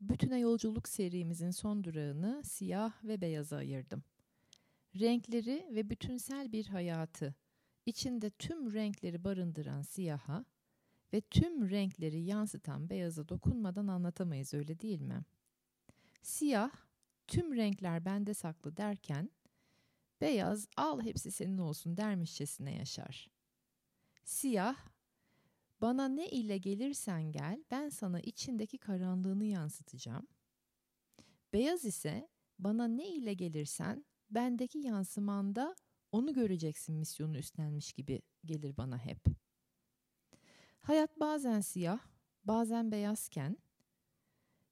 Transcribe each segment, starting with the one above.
Bütüne Yolculuk serimizin son durağını siyah ve beyaza ayırdım. Renkleri ve bütünsel bir hayatı, içinde tüm renkleri barındıran siyaha ve tüm renkleri yansıtan beyaza dokunmadan anlatamayız öyle değil mi? Siyah, tüm renkler bende saklı derken, beyaz al hepsi senin olsun dermişçesine yaşar. Siyah, bana ne ile gelirsen gel, ben sana içindeki karanlığını yansıtacağım. Beyaz ise bana ne ile gelirsen, bendeki yansımanda onu göreceksin misyonu üstlenmiş gibi gelir bana hep. Hayat bazen siyah, bazen beyazken,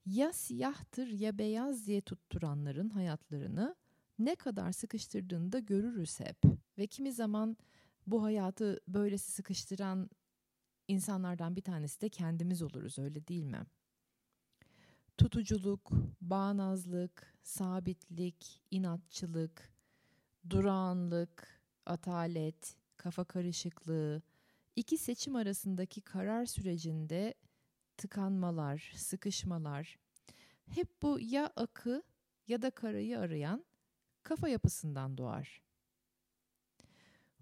ya siyahtır ya beyaz diye tutturanların hayatlarını ne kadar sıkıştırdığını da görürüz hep. Ve kimi zaman bu hayatı böylesi sıkıştıran insanlardan bir tanesi de kendimiz oluruz öyle değil mi? Tutuculuk, bağnazlık, sabitlik, inatçılık, durağanlık, atalet, kafa karışıklığı, iki seçim arasındaki karar sürecinde tıkanmalar, sıkışmalar, hep bu ya akı ya da karayı arayan kafa yapısından doğar.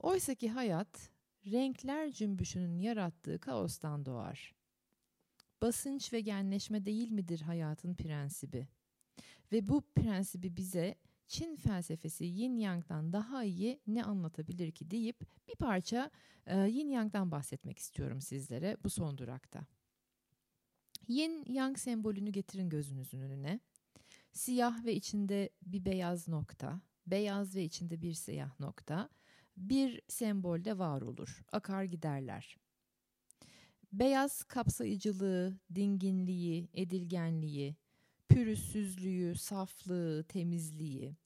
Oysa ki hayat renkler cümbüşünün yarattığı kaostan doğar. Basınç ve genleşme değil midir hayatın prensibi? Ve bu prensibi bize Çin felsefesi Yin Yang'dan daha iyi ne anlatabilir ki deyip bir parça e, Yin Yang'dan bahsetmek istiyorum sizlere bu son durakta. Yin Yang sembolünü getirin gözünüzün önüne. Siyah ve içinde bir beyaz nokta, beyaz ve içinde bir siyah nokta bir sembolde var olur. Akar giderler. Beyaz kapsayıcılığı, dinginliği, edilgenliği, pürüzsüzlüğü, saflığı, temizliği,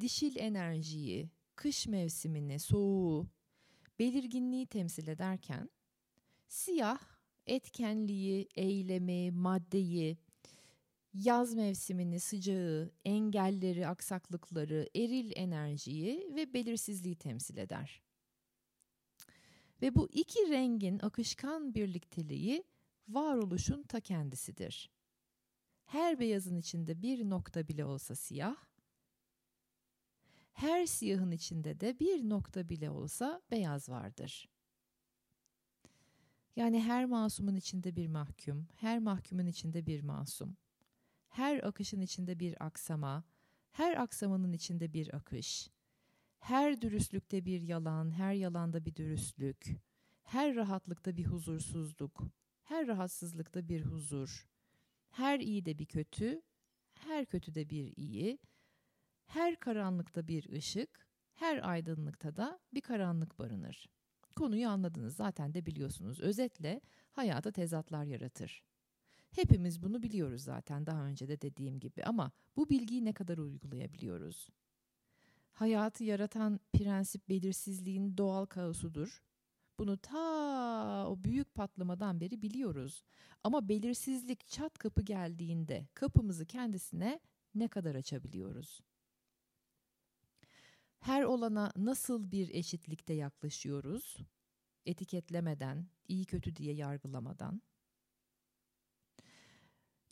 dişil enerjiyi, kış mevsimini, soğuğu, belirginliği temsil ederken siyah etkenliği, eylemi, maddeyi, yaz mevsimini, sıcağı, engelleri, aksaklıkları, eril enerjiyi ve belirsizliği temsil eder. Ve bu iki rengin akışkan birlikteliği varoluşun ta kendisidir. Her beyazın içinde bir nokta bile olsa siyah, her siyahın içinde de bir nokta bile olsa beyaz vardır. Yani her masumun içinde bir mahkum, her mahkumun içinde bir masum. Her akışın içinde bir aksama, her aksamanın içinde bir akış. Her dürüstlükte bir yalan, her yalanda bir dürüstlük. Her rahatlıkta bir huzursuzluk, her rahatsızlıkta bir huzur. Her iyi de bir kötü, her kötü de bir iyi. Her karanlıkta bir ışık, her aydınlıkta da bir karanlık barınır. Konuyu anladınız zaten de biliyorsunuz. Özetle hayata tezatlar yaratır. Hepimiz bunu biliyoruz zaten daha önce de dediğim gibi ama bu bilgiyi ne kadar uygulayabiliyoruz? Hayatı yaratan prensip belirsizliğin doğal kaosudur. Bunu ta o büyük patlamadan beri biliyoruz. Ama belirsizlik çat kapı geldiğinde kapımızı kendisine ne kadar açabiliyoruz? Her olana nasıl bir eşitlikte yaklaşıyoruz? Etiketlemeden, iyi kötü diye yargılamadan.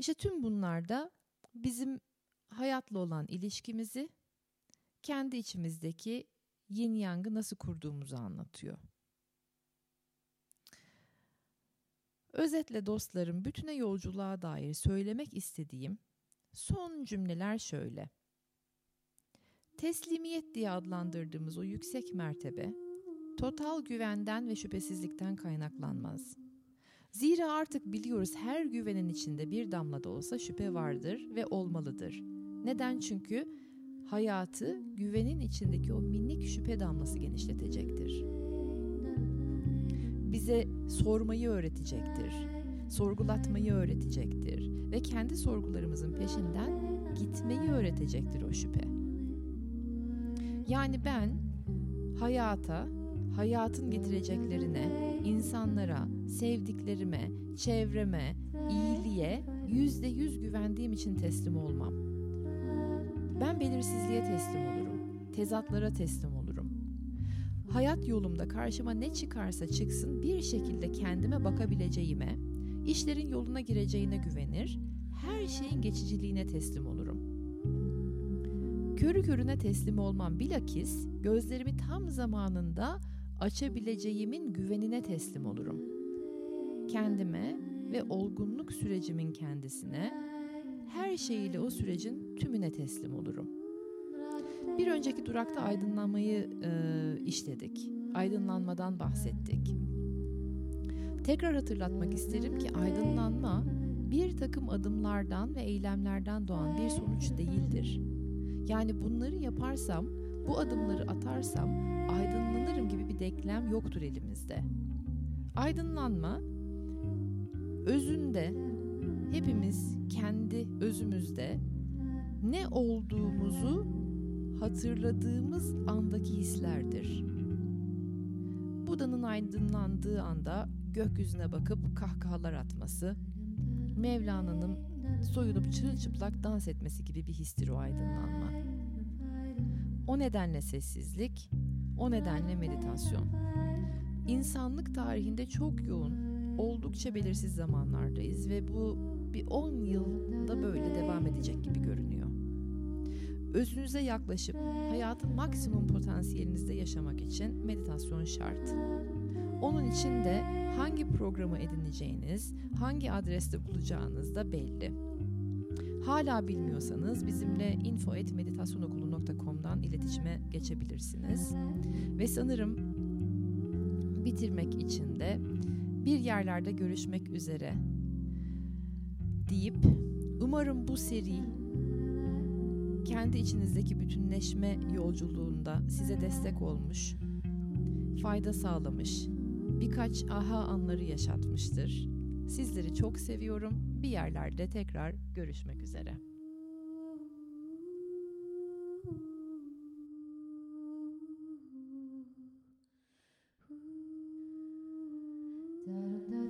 İşte tüm bunlarda bizim hayatla olan ilişkimizi, kendi içimizdeki yin yangı nasıl kurduğumuzu anlatıyor. Özetle dostlarım, bütüne yolculuğa dair söylemek istediğim son cümleler şöyle. Teslimiyet diye adlandırdığımız o yüksek mertebe, total güvenden ve şüphesizlikten kaynaklanmaz. Zira artık biliyoruz her güvenin içinde bir damla da olsa şüphe vardır ve olmalıdır. Neden? Çünkü hayatı güvenin içindeki o minik şüphe damlası genişletecektir. Bize sormayı öğretecektir. Sorgulatmayı öğretecektir ve kendi sorgularımızın peşinden gitmeyi öğretecektir o şüphe. Yani ben hayata, hayatın getireceklerine, insanlara, sevdiklerime, çevreme, iyiliğe yüzde yüz güvendiğim için teslim olmam. Ben belirsizliğe teslim olurum, tezatlara teslim olurum. Hayat yolumda karşıma ne çıkarsa çıksın bir şekilde kendime bakabileceğime, işlerin yoluna gireceğine güvenir, her şeyin geçiciliğine teslim olurum. Körü körüne teslim olmam bilakis gözlerimi tam zamanında açabileceğimin güvenine teslim olurum. Kendime ve olgunluk sürecimin kendisine, her şeyiyle o sürecin tümüne teslim olurum. Bir önceki durakta aydınlanmayı e, işledik. Aydınlanmadan bahsettik. Tekrar hatırlatmak isterim ki aydınlanma bir takım adımlardan ve eylemlerden doğan bir sonuç değildir. Yani bunları yaparsam, bu adımları atarsam aydınlanırım gibi bir denklem yoktur elimizde. Aydınlanma özünde hepimiz kendi özümüzde ne olduğumuzu hatırladığımız andaki hislerdir. Buda'nın aydınlandığı anda gökyüzüne bakıp kahkahalar atması, Mevlana'nın soyunup çırılçıplak dans etmesi gibi bir histir o aydınlanma. O nedenle sessizlik, o nedenle meditasyon. İnsanlık tarihinde çok yoğun, oldukça belirsiz zamanlardayız ve bu bir 10 yılda böyle devam edecek gibi görünüyor. Özünüze yaklaşıp hayatın maksimum potansiyelinizde yaşamak için meditasyon şart. Onun için de hangi programı edineceğiniz, hangi adreste bulacağınız da belli. Hala bilmiyorsanız bizimle info.meditasyonokulu.com'dan iletişime geçebilirsiniz. Ve sanırım bitirmek için de bir yerlerde görüşmek üzere deyip umarım bu seri kendi içinizdeki bütünleşme yolculuğunda size destek olmuş, fayda sağlamış, birkaç aha anları yaşatmıştır. Sizleri çok seviyorum. Bir yerlerde tekrar görüşmek üzere. da da